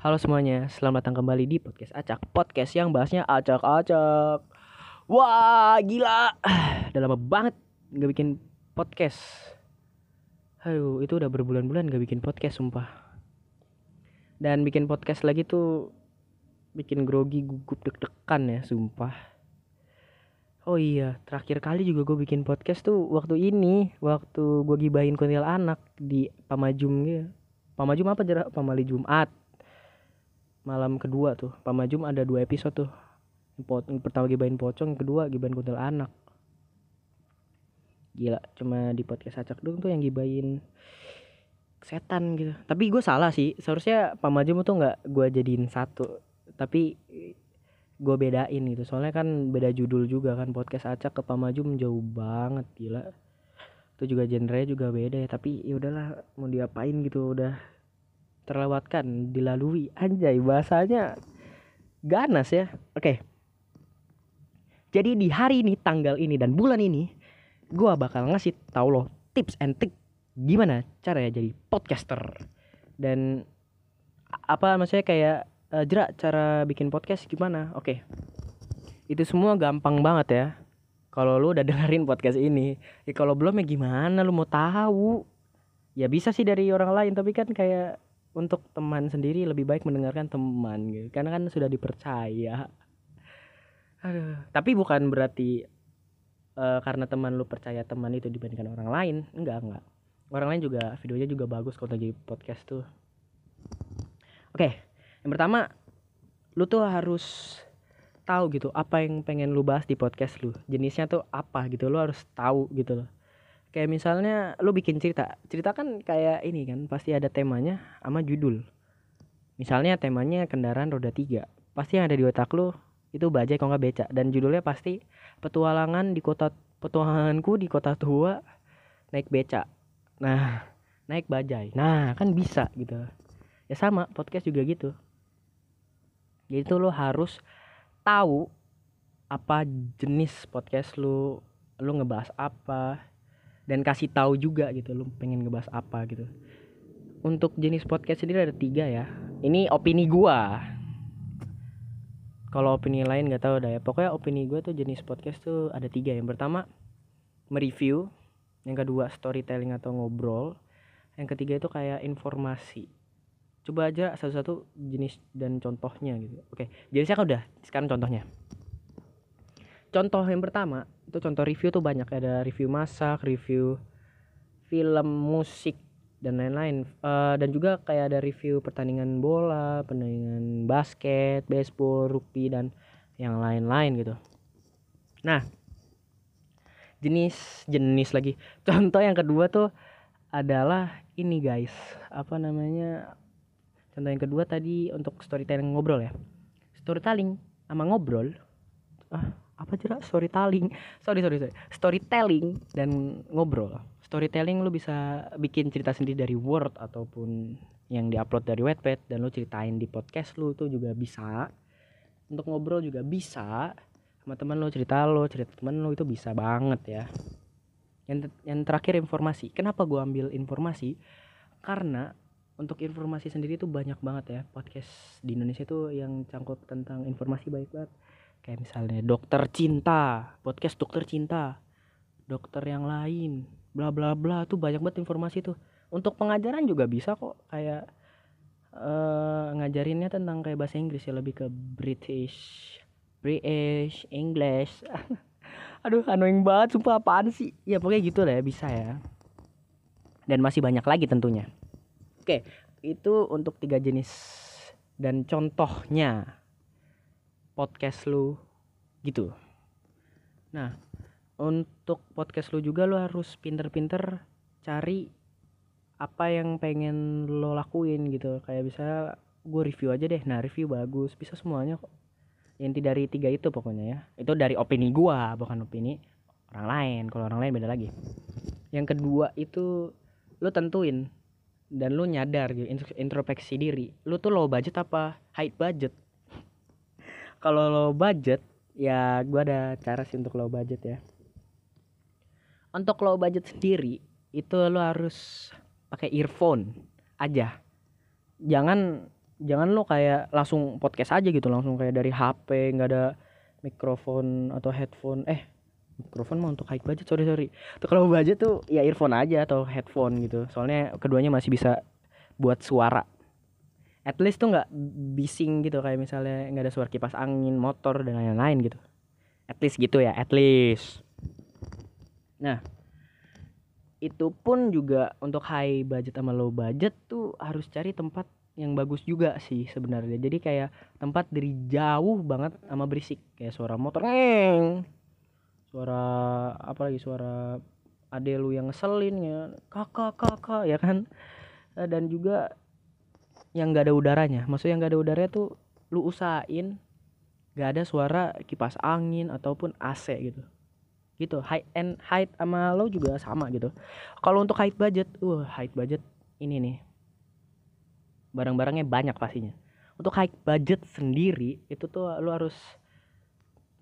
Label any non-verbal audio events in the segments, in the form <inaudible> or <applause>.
Halo semuanya, selamat datang kembali di podcast Acak Podcast yang bahasnya acak-acak. Wah gila. Udah lama banget gak bikin podcast. Aduh itu udah berbulan-bulan gak bikin podcast sumpah. Dan bikin podcast lagi tuh Bikin grogi gugup deg-degan ya sumpah Oh iya, terakhir kali juga gue bikin podcast tuh waktu ini, waktu gue gibahin kuntil anak di Pamajum gitu. Pamajum apa jarak Pamali Jumat. Malam kedua tuh, Pamajum ada dua episode tuh. Yang pertama gibahin pocong, yang kedua gibahin kuntil anak. Gila, cuma di podcast acak dong tuh yang gibahin setan gitu. Tapi gue salah sih, seharusnya Pamajum tuh nggak gue jadiin satu. Tapi gue bedain gitu. Soalnya kan beda judul juga kan podcast acak ke pamajum jauh banget gila. Itu juga genre juga beda ya tapi ya udahlah mau diapain gitu udah terlewatkan dilalui. Anjay bahasanya ganas ya. Oke. Jadi di hari ini tanggal ini dan bulan ini gue bakal ngasih tau lo tips and trick gimana cara ya jadi podcaster. Dan apa maksudnya kayak uh, jerak cara bikin podcast gimana? Oke. Okay. itu semua gampang banget ya. Kalau lu udah <laughs> dengerin podcast ini ya kalau belum ya gimana? Lu mau tahu? Ya bisa sih dari orang lain tapi kan kayak untuk teman sendiri lebih baik mendengarkan teman gitu. Karena kan sudah dipercaya. Aduh. tapi bukan berarti uh, karena teman lu percaya teman itu dibandingkan orang lain. Enggak enggak. Orang lain juga videonya juga bagus kalau jadi podcast tuh. Oke yang pertama lu tuh harus tahu gitu apa yang pengen lu bahas di podcast lu. Jenisnya tuh apa gitu lu harus tahu gitu loh. Kayak misalnya lu bikin cerita. Cerita kan kayak ini kan pasti ada temanya sama judul. Misalnya temanya kendaraan roda tiga. Pasti yang ada di otak lu itu bajai kalau nggak beca dan judulnya pasti petualangan di kota petualanganku di kota tua naik beca nah naik bajai. Nah kan bisa gitu. Ya sama podcast juga gitu jadi tuh lo harus tahu apa jenis podcast lu lu ngebahas apa dan kasih tahu juga gitu lu pengen ngebahas apa gitu. Untuk jenis podcast sendiri ada tiga ya. Ini opini gua. Kalau opini lain nggak tahu dah ya. Pokoknya opini gua tuh jenis podcast tuh ada tiga. Yang pertama mereview. Yang kedua storytelling atau ngobrol. Yang ketiga itu kayak informasi coba aja satu-satu jenis dan contohnya gitu. Oke jenisnya kan udah sekarang contohnya. Contoh yang pertama itu contoh review tuh banyak. Ada review masak review film musik dan lain-lain. Uh, dan juga kayak ada review pertandingan bola pertandingan basket baseball rugby dan yang lain-lain gitu. Nah jenis jenis lagi. Contoh yang kedua tuh adalah ini guys. Apa namanya contoh yang kedua tadi untuk storytelling ngobrol ya. Storytelling sama ngobrol. Ah apa jelas storytelling. <laughs> Sorry sorry sorry. Storytelling dan ngobrol. Storytelling lu bisa bikin cerita sendiri dari word ataupun yang diupload dari webpad dan lu ceritain di podcast lu itu juga bisa. Untuk ngobrol juga bisa. Sama teman lu cerita lu cerita teman lu itu bisa banget ya. Yang yang terakhir informasi. Kenapa gua ambil informasi? Karena untuk informasi sendiri tuh banyak banget ya. Podcast di Indonesia tuh yang cangkup tentang informasi baik banget. Kayak misalnya dokter cinta podcast dokter cinta dokter yang lain bla bla bla tuh banyak banget informasi tuh. Untuk pengajaran juga bisa kok kayak uh, ngajarinnya tentang kayak bahasa Inggris ya lebih ke British British English. <laughs> Aduh annoying banget sumpah apaan sih? Ya pokoknya gitu lah ya bisa ya. Dan masih banyak lagi tentunya. Oke, itu untuk tiga jenis dan contohnya podcast lu gitu. Nah, untuk podcast lu juga lu harus pinter-pinter cari apa yang pengen lo lakuin gitu. Kayak bisa gue review aja deh. Nah, review bagus, bisa semuanya kok. Inti dari tiga itu pokoknya ya. Itu dari opini gua, bukan opini orang lain. Kalau orang lain beda lagi. Yang kedua itu lu tentuin dan lu nyadar gitu introspeksi diri. Lu tuh low budget apa high budget? <laughs> Kalau low budget ya gua ada cara sih untuk low budget ya. Untuk low budget sendiri itu lu harus pakai earphone aja. Jangan jangan lo kayak langsung podcast aja gitu langsung kayak dari HP nggak ada mikrofon atau headphone. Eh mikrofon mah untuk high budget sorry sorry. Tuh kalau budget tuh ya earphone aja atau headphone gitu. Soalnya keduanya masih bisa buat suara. At least tuh nggak bising gitu kayak misalnya nggak ada suara kipas angin motor dan lain-lain gitu. At least gitu ya at least. Nah itu pun juga untuk high budget sama low budget tuh harus cari tempat yang bagus juga sih sebenarnya. Jadi kayak tempat dari jauh banget sama berisik. Kayak suara motor neng suara apa lagi suara ade lu yang ngeselin ya. Kakak kakak ya kan? Eh, dan juga yang gak ada udaranya. Maksudnya yang gak ada udaranya tuh lu usahain gak ada suara kipas angin ataupun AC gitu. Gitu. High end high sama low juga sama gitu. Kalau untuk high budget uh high budget ini nih. Barang-barangnya banyak pastinya. Untuk high budget sendiri itu tuh lu harus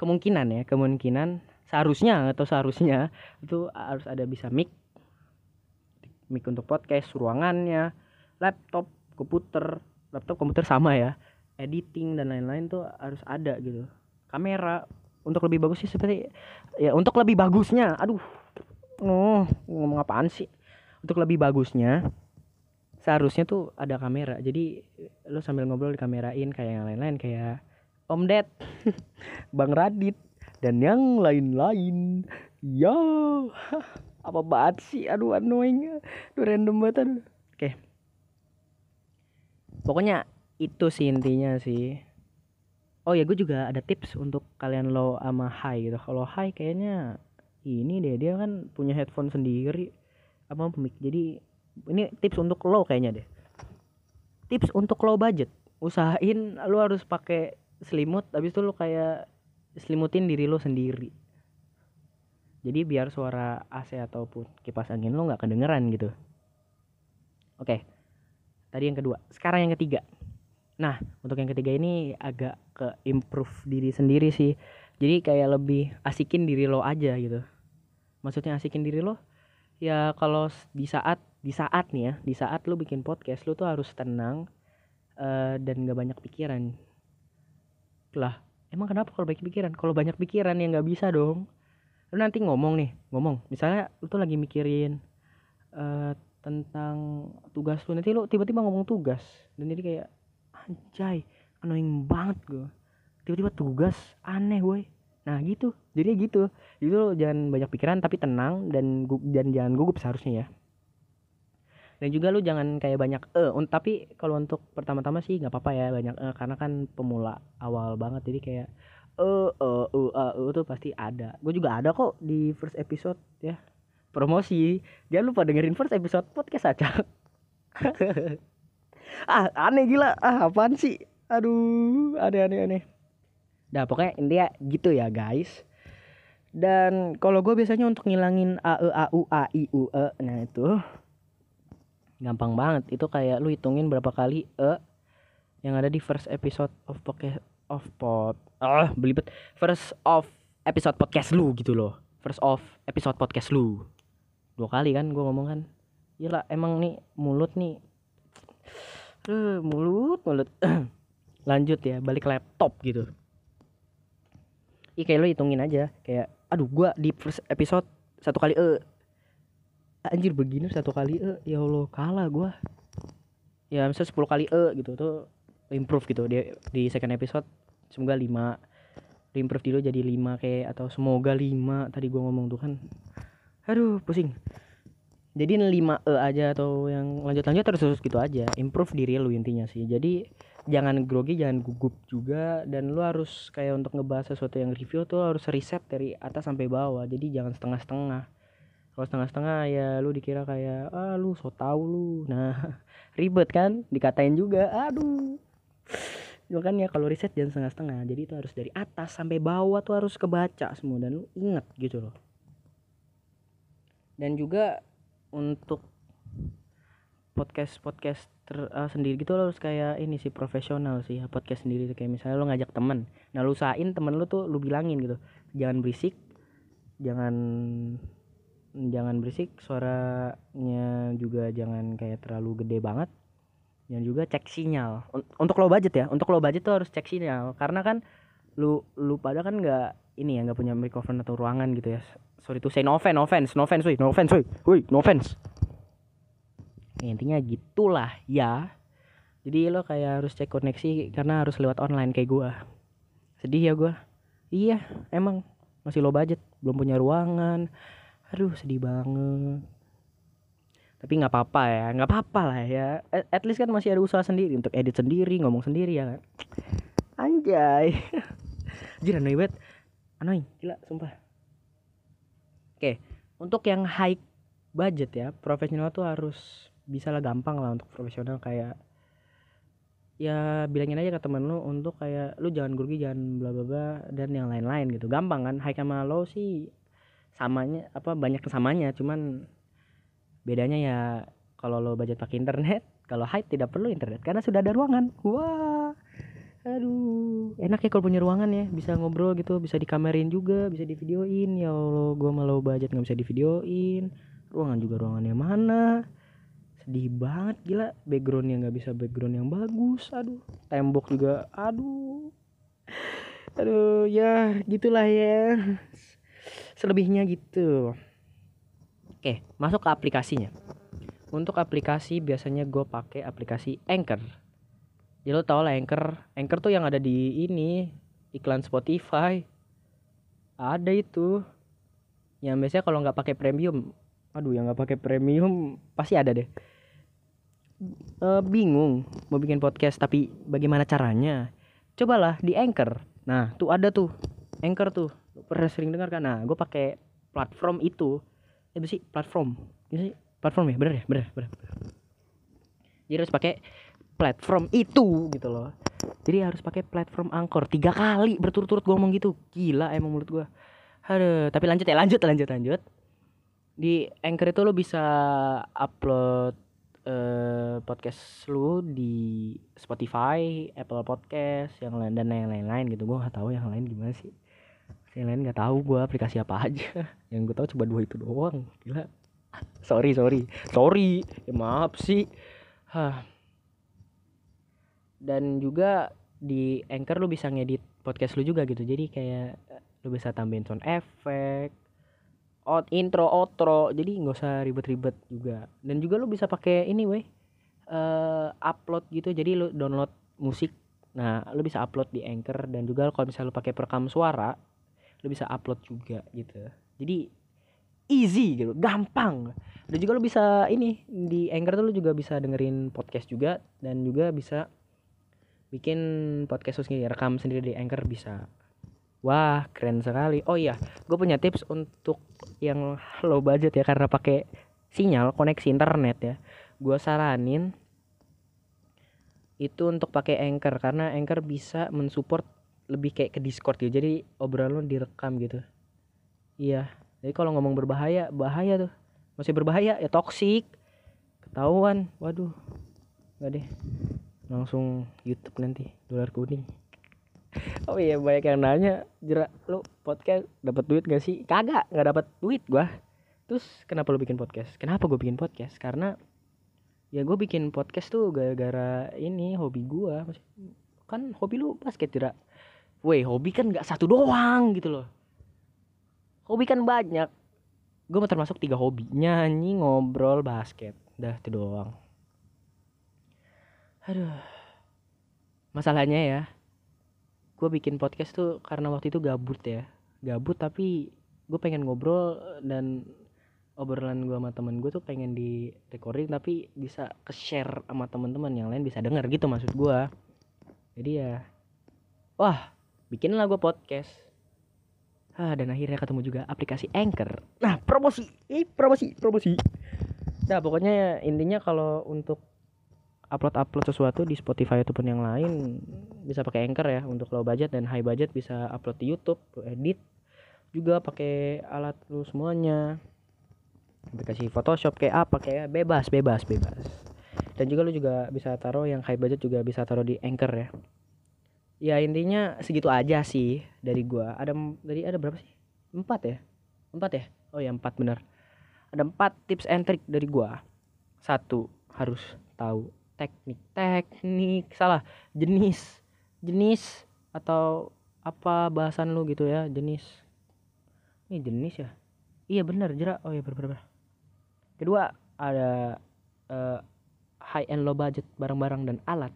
kemungkinan ya kemungkinan seharusnya atau seharusnya itu harus ada bisa mic. Mic untuk podcast ruangannya laptop komputer. Laptop komputer sama ya. Editing dan lain-lain tuh harus ada gitu. Kamera untuk lebih bagus sih seperti ya untuk lebih bagusnya. Aduh oh ngomong apaan sih? Untuk lebih bagusnya seharusnya tuh ada kamera. Jadi lo sambil ngobrol di kamerain kayak yang lain-lain kayak Om Ded <laughs> Bang Radit dan yang lain-lain. Ya <laughs> apa banget sih? Aduh annoying. Aduh random banget oke. Pokoknya itu sih intinya sih. Oh ya gue juga ada tips untuk kalian low sama high gitu. Kalau high kayaknya ini deh dia kan punya headphone sendiri apa pemik jadi ini tips untuk low kayaknya deh. Tips untuk low budget. Usahain lu harus pakai selimut habis itu lu kayak selimutin diri lu sendiri. Jadi biar suara AC ataupun kipas angin lu nggak kedengeran gitu. Oke tadi yang kedua. Sekarang yang ketiga. Nah untuk yang ketiga ini agak ke improve diri sendiri sih. Jadi kayak lebih asikin diri lo aja gitu. Maksudnya asikin diri lo ya kalau di saat di saat nih ya di saat lu bikin podcast lu tuh harus tenang uh, dan gak banyak pikiran. Lah emang kenapa kalau banyak pikiran? Kalau banyak pikiran ya nggak bisa dong. Lu nanti ngomong nih ngomong. Misalnya lu tuh lagi mikirin uh, tentang tugas lu nanti lu tiba-tiba ngomong tugas. Dan jadi kayak anjay annoying banget gue tiba-tiba tugas aneh gue nah gitu. Jadi gitu. Itu jangan banyak pikiran tapi tenang dan dan jangan gugup seharusnya ya dan juga lu jangan kayak banyak eh uh, tapi kalau untuk pertama-tama sih nggak apa-apa ya banyak uh, karena kan pemula awal banget jadi kayak eh uh, uh, tuh pasti ada. Gue juga ada kok di first episode ya. Promosi. Jangan lupa dengerin first episode podcast aja. <laughs> Ah aneh gila. Ah apaan sih? Aduh aneh aneh aneh. Nah pokoknya intinya gitu ya guys. Dan kalau gue biasanya untuk ngilangin a e a u a i u e, nah itu gampang banget. Itu kayak lu hitungin berapa kali e yang ada di first episode of podcast of pod ah belibet first of episode podcast lu gitu loh. First of episode podcast lu. Dua kali kan gue ngomong kan. Gila emang nih mulut nih. Uh, mulut mulut. <clears throat> Lanjut ya balik laptop gitu. Iya kayak lo hitungin aja kayak aduh gua di first episode satu kali eh anjir begini satu kali eh ya Allah kalah gua. Ya misalnya 10 kali eh gitu tuh improve gitu di di second episode. Semoga 5 improve dulu jadi 5 kayak atau semoga 5 tadi gua ngomong tuh kan. Aduh pusing. Jadi 5 e aja atau yang lanjut-lanjut terus terus gitu aja improve diri lu intinya sih. Jadi jangan grogi jangan gugup juga dan lu harus kayak untuk ngebahas sesuatu yang review tuh harus riset dari atas sampai bawah. Jadi jangan setengah-setengah kalau setengah-setengah ya lu dikira kayak ah lu so tau lu. Nah <laughs> ribet kan? Dikatain juga. Aduh. Makanya kalau riset jangan setengah-setengah. Jadi itu harus dari atas sampai bawah tuh harus kebaca semua. Dan lu inget gitu loh. Dan juga untuk podcast podcast ter, uh, sendiri gitu lo harus kayak ini sih profesional sih. Ya, podcast sendiri kayak misalnya lo ngajak temen. Nah lu usahain temen lu tuh lu bilangin gitu. Jangan berisik. Jangan jangan berisik suaranya juga jangan kayak terlalu gede banget. Dan juga cek sinyal. Un- untuk low budget ya untuk low budget tuh harus cek sinyal. Karena kan lu lu pada kan nggak ini ya nggak punya microphone atau ruangan gitu ya. Sorry to say no offense no offense no offense woi no offense woi no offense. Ya, intinya gitulah ya. Jadi lo kayak harus cek koneksi karena harus lewat online kayak gua. Sedih ya gua. Iya emang masih low budget belum punya ruangan aduh sedih banget. Tapi nggak apa-apa ya nggak apa-apa lah ya. At, least kan masih ada usaha sendiri untuk edit sendiri ngomong sendiri ya kan. Anjay. <laughs> Anjir annoying banget. Annoying gila sumpah. Oke untuk yang high budget ya profesional tuh harus bisa lah gampang lah untuk profesional. Kayak ya bilangin aja ke temen lu untuk kayak lu jangan grogi jangan bla bla bla dan yang lain-lain gitu. Gampang kan high sama low sih samanya apa banyak kesamanya cuman bedanya ya kalau lo budget pakai internet <laughs> kalau high tidak perlu internet karena sudah ada ruangan. Wah aduh enak ya kalau punya ruangan ya bisa ngobrol gitu bisa dikamerin juga bisa divideoin. Ya allah gua malah budget nggak bisa divideoin. Ruangan juga ruangannya mana? Sedih banget gila. Backgroundnya nggak bisa background yang bagus aduh. Tembok juga aduh. Aduh ya gitulah ya selebihnya gitu. Oke masuk ke aplikasinya. Untuk aplikasi biasanya gue pakai aplikasi Anchor. Ya lo tau lah Anchor. Anchor tuh yang ada di ini iklan Spotify. Ada itu. Yang biasanya kalau nggak pakai premium aduh yang nggak pakai premium pasti ada deh. Eh, bingung mau bikin podcast tapi bagaimana caranya? Cobalah di Anchor. Nah tuh ada tuh Anchor tuh pernah sering dengar kan? Nah gue pakai platform itu. Apa sih? Platform. Ini sih platform ya? Bener ya? Bener bener, jadi harus pakai platform itu gitu loh. Jadi harus pakai platform Anchor. Tiga kali berturut-turut gue ngomong gitu. Gila emang mulut gue aduh tapi lanjut ya lanjut lanjut lanjut. Di Anchor itu lo bisa upload eh, podcast lu di Spotify, Apple Podcast, yang lain dan yang lain-lain gitu. Gua nggak tahu yang lain gimana sih. Yang lain nggak tahu gua aplikasi apa aja. Yang gue tahu cuma dua itu doang. Gila. Sorry, sorry. Sorry. Ya, maaf sih. Hah. Dan juga di Anchor lu bisa ngedit podcast lu juga gitu. Jadi kayak eh, lu bisa tambahin sound effect, out intro outro jadi nggak usah ribet-ribet juga dan juga lu bisa pakai ini weh eh upload gitu jadi lu download musik nah lu bisa upload di anchor dan juga kalau misalnya lu pakai perekam suara lu bisa upload juga gitu jadi easy gitu gampang dan juga lu bisa ini di anchor tuh lu juga bisa dengerin podcast juga dan juga bisa bikin podcast sendiri rekam sendiri di anchor bisa Wah keren sekali. Oh iya, gue punya tips untuk yang low budget ya karena pakai sinyal koneksi internet ya. Gue saranin itu untuk pakai Anchor karena Anchor bisa mensupport lebih kayak ke Discord gitu. Jadi obrolan direkam gitu. Iya. Jadi kalau ngomong berbahaya, bahaya tuh. Masih berbahaya ya toksik. Ketahuan. Waduh. Gak deh. Langsung YouTube nanti dolar kuning. <laughs> Oh iya banyak yang nanya jerak lu podcast dapat duit gak sih? Kagak, nggak dapat duit gua. Terus kenapa lu bikin podcast? Kenapa gue bikin podcast? Karena ya gue bikin podcast tuh gara-gara ini hobi gua. Kan hobi lu basket tidak? Weh hobi kan nggak satu doang gitu loh. Hobi kan banyak. Gue mau termasuk tiga hobi nyanyi, ngobrol, basket. Dah itu doang. Aduh. Masalahnya ya, gue bikin podcast tuh karena waktu itu gabut ya gabut tapi gue pengen ngobrol dan obrolan gue sama temen gue tuh pengen di recording tapi bisa ke share sama teman-teman yang lain bisa denger gitu maksud gue jadi ya wah bikinlah gue podcast. Ah dan akhirnya ketemu juga aplikasi Anchor. Nah promosi. Eh promosi promosi. Nah pokoknya intinya kalau untuk upload upload sesuatu di Spotify ataupun yang lain bisa pakai Anchor ya untuk low budget dan high budget bisa upload di YouTube lu edit juga pakai alat lu semuanya. Aplikasi Photoshop kayak apa kayak bebas bebas bebas. Dan juga lu juga bisa taruh yang high budget juga bisa taruh di Anchor ya ya intinya segitu aja sih dari gua. Ada dari ada berapa sih? Empat ya? Empat ya? Oh ya empat bener. Ada empat tips and trick dari gua. Satu harus tahu teknik. Teknik salah. Jenis. Jenis atau apa bahasan lu gitu ya jenis. Ini jenis ya? Iya benar jerak oh iya benar benar kedua ada uh, high and low budget barang-barang dan alat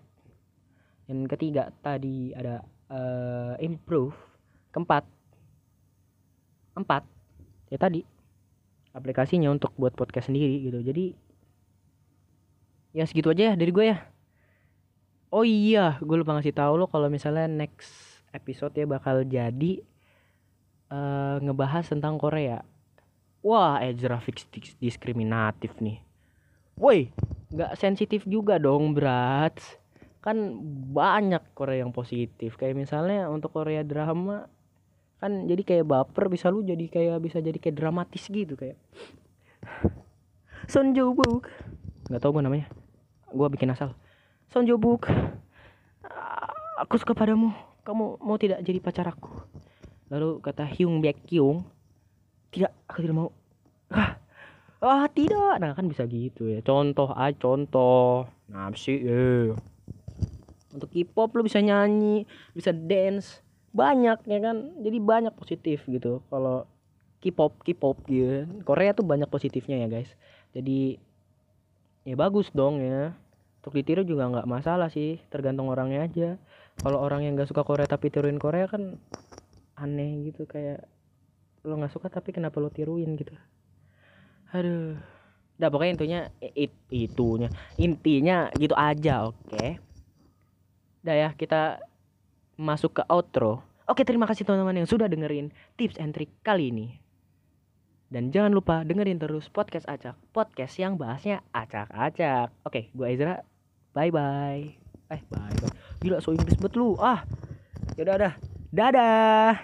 yang ketiga tadi ada uh, improve. Keempat empat ya tadi aplikasinya untuk buat podcast sendiri gitu. Jadi ya segitu aja ya dari gue ya. Oh iya gue lupa ngasih tahu lo kalau misalnya next episode ya bakal jadi uh, ngebahas tentang Korea. Wah Ezra fix diskriminatif nih. Woi nggak sensitif juga dong berat kan banyak Korea yang positif. Kayak misalnya untuk Korea drama kan jadi kayak baper bisa lu jadi kayak bisa jadi kayak dramatis gitu kayak Son Jo nggak tau gue namanya. Gue bikin asal. Son Jo Book aku suka padamu. Kamu mau tidak jadi pacar aku? Lalu kata Hyung Baek Kyung tidak aku tidak mau. Ah, ah tidak. Nah kan bisa gitu ya. Contoh ah contoh. Nafsi ya untuk K-pop lu bisa nyanyi bisa dance. Banyak ya kan? Jadi banyak positif gitu. Kalau K-pop K-pop gitu. Korea tuh banyak positifnya ya guys. Jadi ya bagus dong ya. Untuk ditiru juga nggak masalah sih. Tergantung orangnya aja. Kalau orang yang nggak suka Korea tapi tiruin Korea kan aneh gitu. Kayak lo nggak suka tapi kenapa lo tiruin gitu? Aduh. Udah pokoknya intinya it, itunya. Intinya gitu aja oke? okay? Udah ya kita masuk ke outro Oke terima kasih teman-teman yang sudah dengerin tips and trick kali ini. Dan jangan lupa dengerin terus podcast acak, podcast yang bahasnya acak-acak. Oke, gue Ezra. Bye bye. Eh bye bye. Gila so Inggris bet lu. Ah. Ya udah udah. Dadah.